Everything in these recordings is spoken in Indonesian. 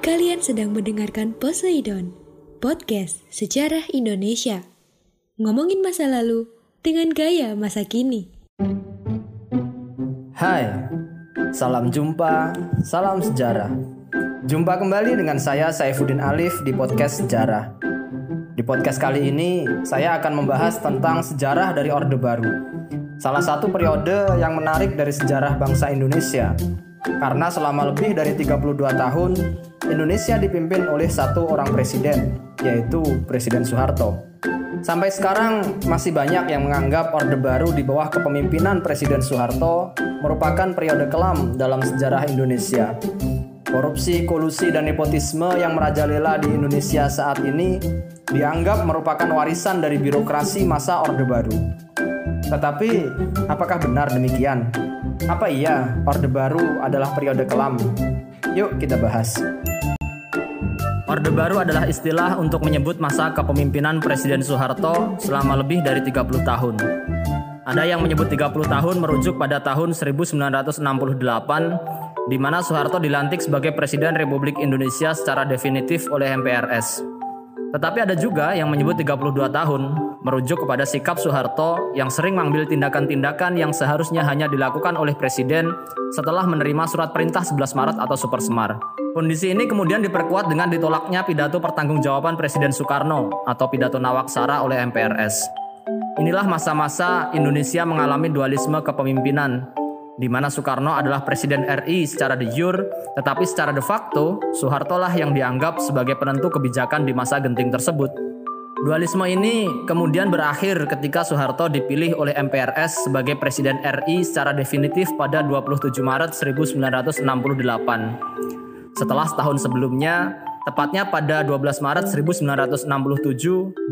Kalian sedang mendengarkan Poseidon, podcast sejarah Indonesia. Ngomongin masa lalu dengan gaya masa kini. Hai, salam jumpa, salam sejarah. Jumpa kembali dengan saya Saifuddin Alif di podcast Sejarah. Di podcast kali ini, saya akan membahas tentang sejarah dari Orde Baru. Salah satu periode yang menarik dari sejarah bangsa Indonesia. Karena selama lebih dari 32 tahun, Indonesia dipimpin oleh satu orang presiden, yaitu Presiden Soeharto. Sampai sekarang masih banyak yang menganggap Orde Baru di bawah kepemimpinan Presiden Soeharto merupakan periode kelam dalam sejarah Indonesia. Korupsi, kolusi, dan nepotisme yang merajalela di Indonesia saat ini dianggap merupakan warisan dari birokrasi masa Orde Baru. Tetapi, apakah benar demikian? Apa iya Orde Baru adalah periode kelam? Yuk kita bahas. Orde Baru adalah istilah untuk menyebut masa kepemimpinan Presiden Soeharto selama lebih dari 30 tahun. Ada yang menyebut 30 tahun merujuk pada tahun 1968 di mana Soeharto dilantik sebagai Presiden Republik Indonesia secara definitif oleh MPRS. Tetapi ada juga yang menyebut 32 tahun, merujuk kepada sikap Soeharto yang sering mengambil tindakan-tindakan yang seharusnya hanya dilakukan oleh Presiden setelah menerima surat perintah 11 Maret atau Super Semar. Kondisi ini kemudian diperkuat dengan ditolaknya pidato pertanggungjawaban Presiden Soekarno atau pidato Nawaksara oleh MPRS. Inilah masa-masa Indonesia mengalami dualisme kepemimpinan, di mana Soekarno adalah Presiden RI secara de jure, tetapi secara de facto, Soeharto lah yang dianggap sebagai penentu kebijakan di masa genting tersebut. Dualisme ini kemudian berakhir ketika Soeharto dipilih oleh MPRS sebagai Presiden RI secara definitif pada 27 Maret 1968. Setelah setahun sebelumnya, tepatnya pada 12 Maret 1967,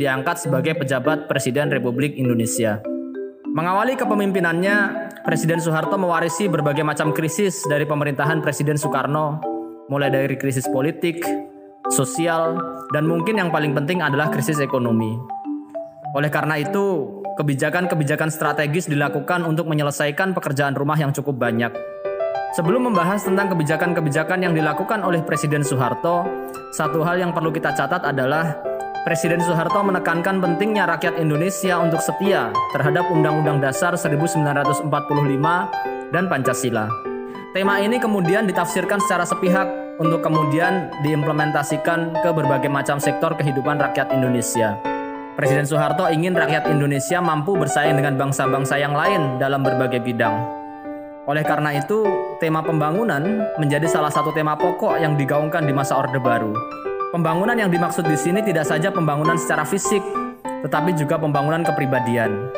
diangkat sebagai pejabat Presiden Republik Indonesia. Mengawali kepemimpinannya, Presiden Soeharto mewarisi berbagai macam krisis dari pemerintahan Presiden Soekarno, mulai dari krisis politik, sosial, dan mungkin yang paling penting adalah krisis ekonomi. Oleh karena itu, kebijakan-kebijakan strategis dilakukan untuk menyelesaikan pekerjaan rumah yang cukup banyak. Sebelum membahas tentang kebijakan-kebijakan yang dilakukan oleh Presiden Soeharto, satu hal yang perlu kita catat adalah Presiden Soeharto menekankan pentingnya rakyat Indonesia untuk setia terhadap Undang-Undang Dasar 1945 dan Pancasila. Tema ini kemudian ditafsirkan secara sepihak untuk kemudian diimplementasikan ke berbagai macam sektor kehidupan rakyat Indonesia. Presiden Soeharto ingin rakyat Indonesia mampu bersaing dengan bangsa-bangsa yang lain dalam berbagai bidang. Oleh karena itu, tema pembangunan menjadi salah satu tema pokok yang digaungkan di masa Orde Baru. Pembangunan yang dimaksud di sini tidak saja pembangunan secara fisik, tetapi juga pembangunan kepribadian.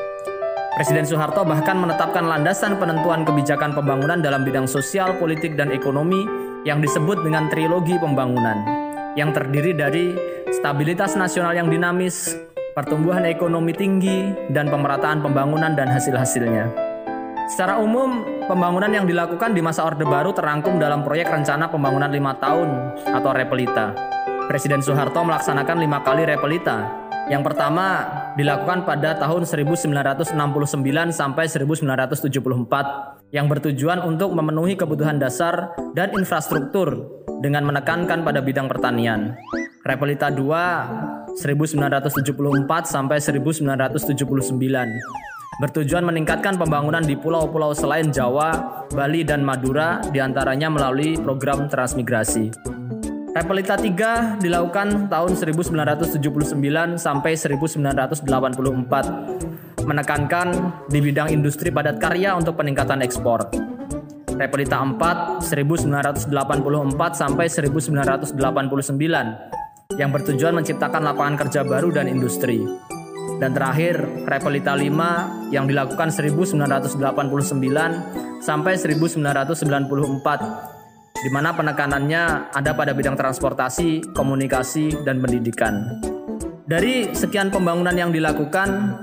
Presiden Soeharto bahkan menetapkan landasan penentuan kebijakan pembangunan dalam bidang sosial, politik, dan ekonomi yang disebut dengan trilogi pembangunan, yang terdiri dari stabilitas nasional yang dinamis, pertumbuhan ekonomi tinggi, dan pemerataan pembangunan dan hasil-hasilnya. Secara umum, pembangunan yang dilakukan di masa Orde Baru terangkum dalam proyek rencana pembangunan lima tahun atau Repelita. Presiden Soeharto melaksanakan lima kali repelita. Yang pertama dilakukan pada tahun 1969 sampai 1974 yang bertujuan untuk memenuhi kebutuhan dasar dan infrastruktur dengan menekankan pada bidang pertanian. Repelita 2 1974 sampai 1979 bertujuan meningkatkan pembangunan di pulau-pulau selain Jawa, Bali, dan Madura di antaranya melalui program transmigrasi. Repelita 3 dilakukan tahun 1979 sampai 1984 menekankan di bidang industri padat karya untuk peningkatan ekspor. Repelita 4 1984 sampai 1989 yang bertujuan menciptakan lapangan kerja baru dan industri. Dan terakhir, Repelita 5 yang dilakukan 1989 sampai 1994 di mana penekanannya ada pada bidang transportasi, komunikasi, dan pendidikan. Dari sekian pembangunan yang dilakukan,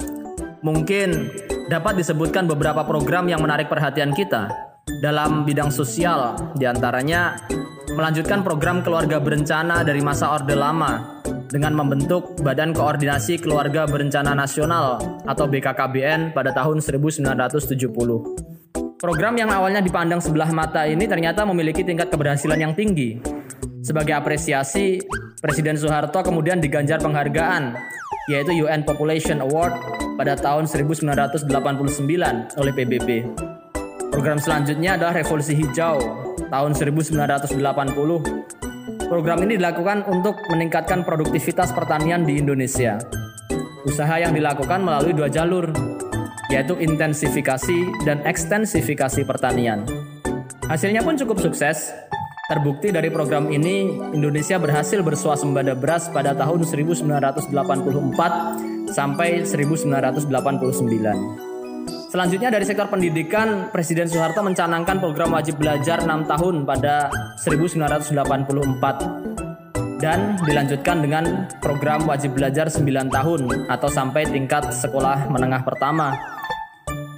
mungkin dapat disebutkan beberapa program yang menarik perhatian kita dalam bidang sosial, di antaranya melanjutkan program keluarga berencana dari masa Orde Lama dengan membentuk Badan Koordinasi Keluarga Berencana Nasional atau BKKBN pada tahun 1970. Program yang awalnya dipandang sebelah mata ini ternyata memiliki tingkat keberhasilan yang tinggi. Sebagai apresiasi, Presiden Soeharto kemudian diganjar penghargaan, yaitu UN Population Award pada tahun 1989 oleh PBB. Program selanjutnya adalah Revolusi Hijau tahun 1980 Program ini dilakukan untuk meningkatkan produktivitas pertanian di Indonesia. Usaha yang dilakukan melalui dua jalur, yaitu intensifikasi dan ekstensifikasi pertanian. Hasilnya pun cukup sukses. Terbukti dari program ini, Indonesia berhasil bersuasembada beras pada tahun 1984 sampai 1989. Selanjutnya dari sektor pendidikan, Presiden Soeharto mencanangkan program wajib belajar 6 tahun pada 1984 dan dilanjutkan dengan program wajib belajar 9 tahun atau sampai tingkat sekolah menengah pertama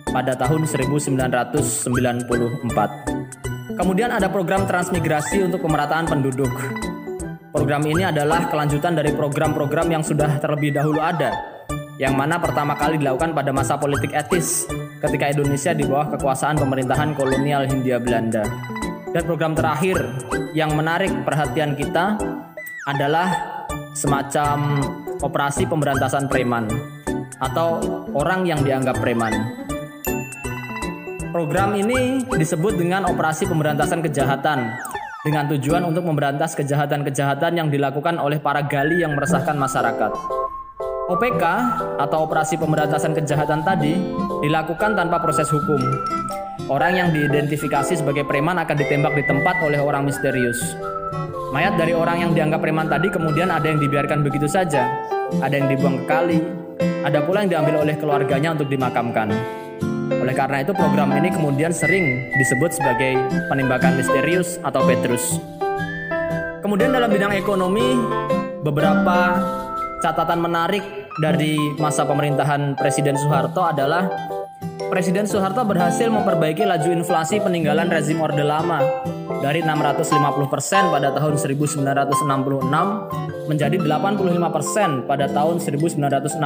pada tahun 1994. Kemudian ada program transmigrasi untuk pemerataan penduduk. Program ini adalah kelanjutan dari program-program yang sudah terlebih dahulu ada yang mana pertama kali dilakukan pada masa politik etis ketika Indonesia di bawah kekuasaan pemerintahan kolonial Hindia Belanda. Dan program terakhir yang menarik perhatian kita adalah semacam operasi pemberantasan preman atau orang yang dianggap preman. Program ini disebut dengan operasi pemberantasan kejahatan dengan tujuan untuk memberantas kejahatan-kejahatan yang dilakukan oleh para gali yang meresahkan masyarakat. OPK atau operasi pemberantasan kejahatan tadi dilakukan tanpa proses hukum. Orang yang diidentifikasi sebagai preman akan ditembak di tempat oleh orang misterius. Mayat dari orang yang dianggap preman tadi kemudian ada yang dibiarkan begitu saja, ada yang dibuang ke kali, ada pula yang diambil oleh keluarganya untuk dimakamkan. Oleh karena itu program ini kemudian sering disebut sebagai penembakan misterius atau Petrus. Kemudian dalam bidang ekonomi, beberapa catatan menarik dari masa pemerintahan Presiden Soeharto adalah Presiden Soeharto berhasil memperbaiki laju inflasi peninggalan rezim Orde Lama dari 650% pada tahun 1966 menjadi 85% pada tahun 1968.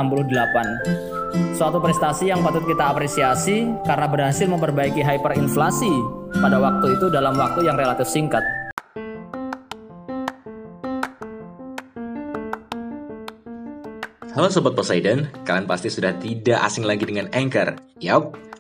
Suatu prestasi yang patut kita apresiasi karena berhasil memperbaiki hyperinflasi pada waktu itu dalam waktu yang relatif singkat. Halo Sobat Poseidon, kalian pasti sudah tidak asing lagi dengan Anchor. Yap,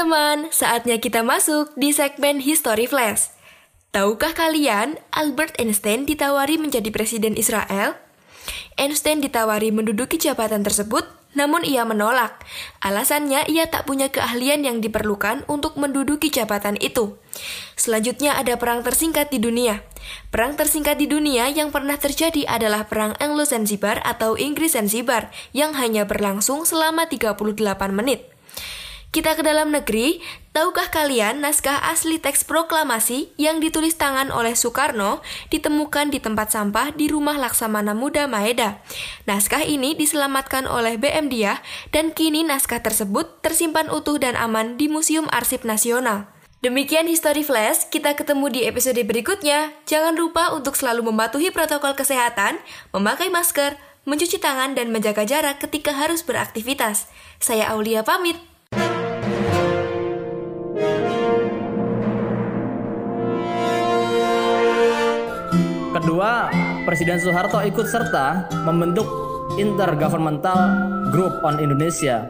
Teman-teman, saatnya kita masuk di segmen History Flash. Tahukah kalian Albert Einstein ditawari menjadi presiden Israel? Einstein ditawari menduduki jabatan tersebut, namun ia menolak. Alasannya ia tak punya keahlian yang diperlukan untuk menduduki jabatan itu. Selanjutnya ada perang tersingkat di dunia. Perang tersingkat di dunia yang pernah terjadi adalah Perang Anglo-Zanzibar atau Inggris-Zanzibar yang hanya berlangsung selama 38 menit. Kita ke dalam negeri, tahukah kalian naskah asli teks proklamasi yang ditulis tangan oleh Soekarno ditemukan di tempat sampah di rumah Laksamana Muda Maeda. Naskah ini diselamatkan oleh BM Dia dan kini naskah tersebut tersimpan utuh dan aman di Museum Arsip Nasional. Demikian History Flash, kita ketemu di episode berikutnya. Jangan lupa untuk selalu mematuhi protokol kesehatan, memakai masker, mencuci tangan, dan menjaga jarak ketika harus beraktivitas. Saya Aulia pamit. Kedua, Presiden Soeharto ikut serta membentuk Intergovernmental Group on Indonesia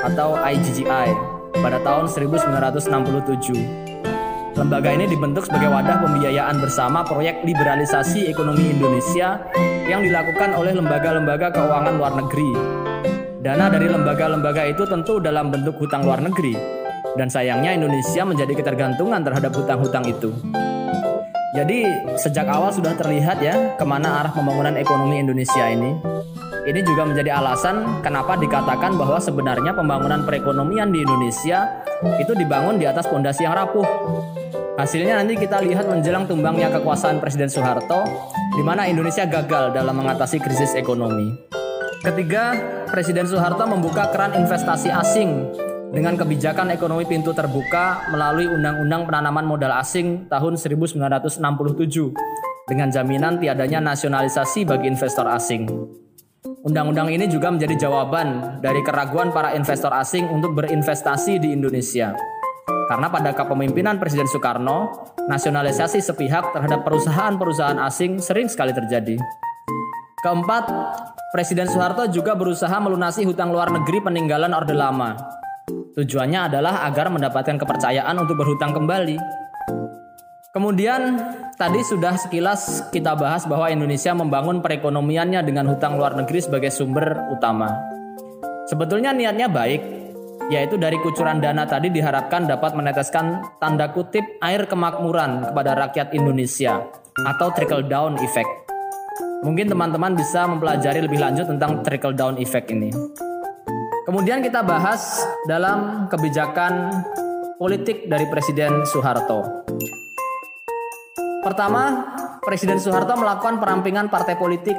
atau IGGI pada tahun 1967. Lembaga ini dibentuk sebagai wadah pembiayaan bersama proyek liberalisasi ekonomi Indonesia yang dilakukan oleh lembaga-lembaga keuangan luar negeri. Dana dari lembaga-lembaga itu tentu dalam bentuk hutang luar negeri, dan sayangnya Indonesia menjadi ketergantungan terhadap hutang-hutang itu. Jadi sejak awal sudah terlihat ya ke mana arah pembangunan ekonomi Indonesia ini. Ini juga menjadi alasan kenapa dikatakan bahwa sebenarnya pembangunan perekonomian di Indonesia itu dibangun di atas pondasi yang rapuh. Hasilnya nanti kita lihat menjelang tumbangnya kekuasaan Presiden Soeharto, di mana Indonesia gagal dalam mengatasi krisis ekonomi. Ketiga, Presiden Soeharto membuka keran investasi asing dengan kebijakan ekonomi pintu terbuka melalui Undang-Undang Penanaman Modal Asing tahun 1967 dengan jaminan tiadanya nasionalisasi bagi investor asing. Undang-undang ini juga menjadi jawaban dari keraguan para investor asing untuk berinvestasi di Indonesia. Karena pada kepemimpinan Presiden Soekarno, nasionalisasi sepihak terhadap perusahaan-perusahaan asing sering sekali terjadi. Keempat, Presiden Soeharto juga berusaha melunasi hutang luar negeri peninggalan Orde Lama. Tujuannya adalah agar mendapatkan kepercayaan untuk berhutang kembali. Kemudian, tadi sudah sekilas kita bahas bahwa Indonesia membangun perekonomiannya dengan hutang luar negeri sebagai sumber utama. Sebetulnya niatnya baik, yaitu dari kucuran dana tadi diharapkan dapat meneteskan tanda kutip air kemakmuran kepada rakyat Indonesia atau trickle down effect. Mungkin teman-teman bisa mempelajari lebih lanjut tentang trickle down effect ini. Kemudian kita bahas dalam kebijakan politik dari Presiden Soeharto. Pertama, Presiden Soeharto melakukan perampingan partai politik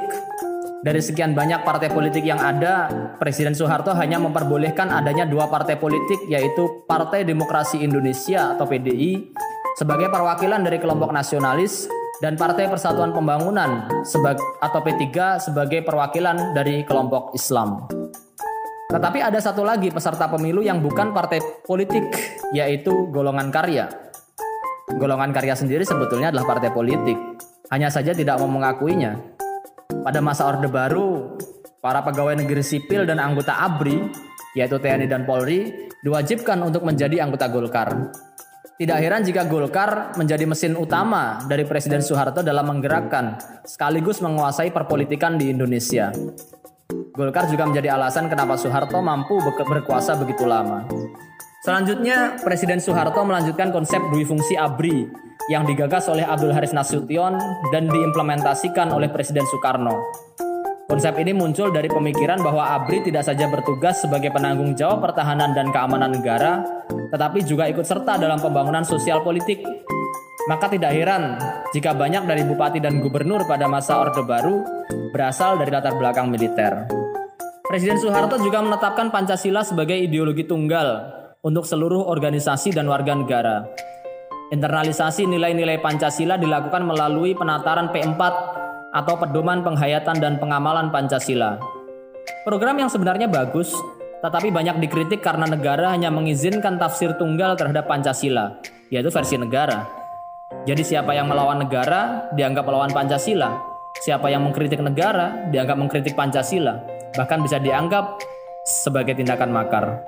dari sekian banyak partai politik yang ada, Presiden Soeharto hanya memperbolehkan adanya dua partai politik yaitu Partai Demokrasi Indonesia atau PDI sebagai perwakilan dari kelompok nasionalis dan Partai Persatuan Pembangunan atau P3 sebagai perwakilan dari kelompok Islam. Tetapi ada satu lagi peserta pemilu yang bukan partai politik, yaitu golongan karya. Golongan karya sendiri sebetulnya adalah partai politik, hanya saja tidak mau mengakuinya. Pada masa Orde Baru, para pegawai negeri sipil dan anggota ABRI, yaitu TNI dan Polri, diwajibkan untuk menjadi anggota Golkar. Tidak heran jika Golkar menjadi mesin utama dari Presiden Soeharto dalam menggerakkan sekaligus menguasai perpolitikan di Indonesia. Golkar juga menjadi alasan kenapa Soeharto mampu berkuasa begitu lama. Selanjutnya, Presiden Soeharto melanjutkan konsep dui fungsi ABRI yang digagas oleh Abdul Haris Nasution dan diimplementasikan oleh Presiden Soekarno. Konsep ini muncul dari pemikiran bahwa ABRI tidak saja bertugas sebagai penanggung jawab pertahanan dan keamanan negara, tetapi juga ikut serta dalam pembangunan sosial politik. Maka tidak heran jika banyak dari bupati dan gubernur pada masa Orde Baru berasal dari latar belakang militer. Presiden Soeharto juga menetapkan Pancasila sebagai ideologi tunggal untuk seluruh organisasi dan warga negara, Internalisasi nilai-nilai Pancasila dilakukan melalui penataran P4 atau pedoman penghayatan dan pengamalan Pancasila. Program yang sebenarnya bagus, tetapi banyak dikritik karena negara hanya mengizinkan tafsir tunggal terhadap Pancasila, yaitu versi negara. Jadi siapa yang melawan negara dianggap melawan Pancasila, siapa yang mengkritik negara dianggap mengkritik Pancasila, bahkan bisa dianggap sebagai tindakan makar.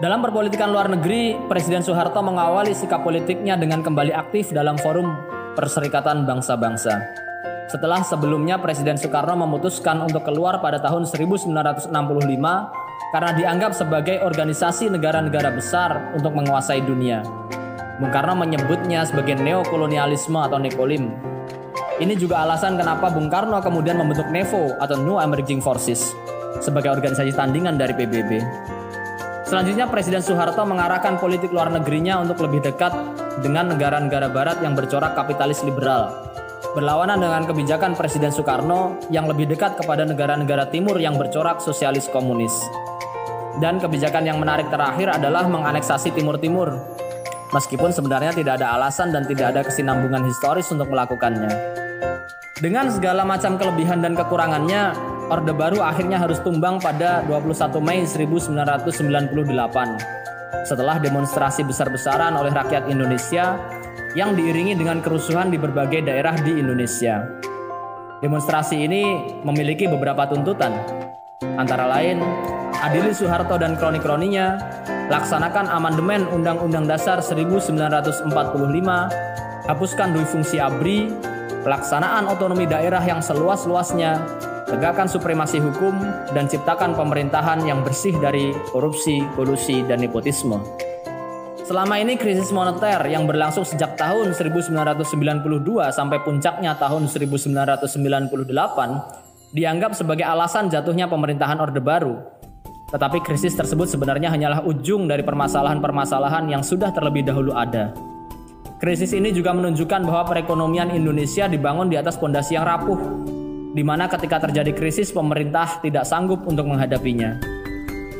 Dalam perpolitikan luar negeri, Presiden Soeharto mengawali sikap politiknya dengan kembali aktif dalam forum Perserikatan Bangsa-Bangsa. Setelah sebelumnya Presiden Soekarno memutuskan untuk keluar pada tahun 1965 karena dianggap sebagai organisasi negara-negara besar untuk menguasai dunia. Bung Karno menyebutnya sebagai neokolonialisme atau nekolim. Ini juga alasan kenapa Bung Karno kemudian membentuk NEVO atau New Emerging Forces sebagai organisasi tandingan dari PBB. Selanjutnya Presiden Soeharto mengarahkan politik luar negerinya untuk lebih dekat dengan negara-negara barat yang bercorak kapitalis liberal. Berlawanan dengan kebijakan Presiden Soekarno yang lebih dekat kepada negara-negara timur yang bercorak sosialis komunis. Dan kebijakan yang menarik terakhir adalah menganeksasi Timur-Timur. Meskipun sebenarnya tidak ada alasan dan tidak ada kesinambungan historis untuk melakukannya. Dengan segala macam kelebihan dan kekurangannya, Orde Baru akhirnya harus tumbang pada 21 Mei 1998 setelah demonstrasi besar-besaran oleh rakyat Indonesia yang diiringi dengan kerusuhan di berbagai daerah di Indonesia. Demonstrasi ini memiliki beberapa tuntutan, antara lain adili Soeharto dan kroni-kroninya, laksanakan amandemen Undang-Undang Dasar 1945, hapuskan dui fungsi ABRI, pelaksanaan otonomi daerah yang seluas-luasnya, tegakkan supremasi hukum, dan ciptakan pemerintahan yang bersih dari korupsi, kolusi, dan nepotisme. Selama ini krisis moneter yang berlangsung sejak tahun 1992 sampai puncaknya tahun 1998 dianggap sebagai alasan jatuhnya pemerintahan Orde Baru. Tetapi krisis tersebut sebenarnya hanyalah ujung dari permasalahan-permasalahan yang sudah terlebih dahulu ada. Krisis ini juga menunjukkan bahwa perekonomian Indonesia dibangun di atas pondasi yang rapuh, di mana ketika terjadi krisis pemerintah tidak sanggup untuk menghadapinya.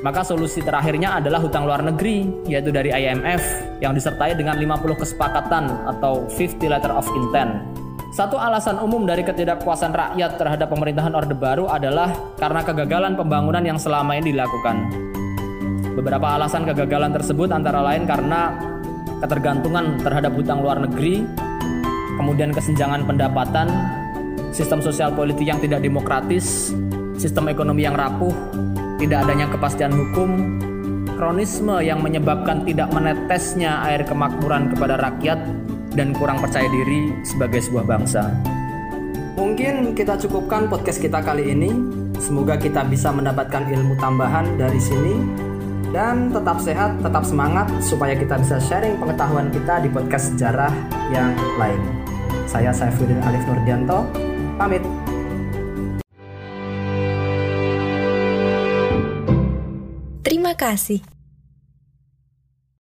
Maka solusi terakhirnya adalah hutang luar negeri, yaitu dari IMF, yang disertai dengan 50 kesepakatan atau 50 letter of intent. Satu alasan umum dari ketidakpuasan rakyat terhadap pemerintahan Orde Baru adalah karena kegagalan pembangunan yang selama ini dilakukan. Beberapa alasan kegagalan tersebut antara lain karena ketergantungan terhadap hutang luar negeri, kemudian kesenjangan pendapatan, sistem sosial politik yang tidak demokratis, sistem ekonomi yang rapuh, tidak adanya kepastian hukum, kronisme yang menyebabkan tidak menetesnya air kemakmuran kepada rakyat, dan kurang percaya diri sebagai sebuah bangsa. Mungkin kita cukupkan podcast kita kali ini. Semoga kita bisa mendapatkan ilmu tambahan dari sini. Dan tetap sehat, tetap semangat supaya kita bisa sharing pengetahuan kita di podcast sejarah yang lain. Saya Saifuddin Alif Nurdianto, pamit. Terima kasih.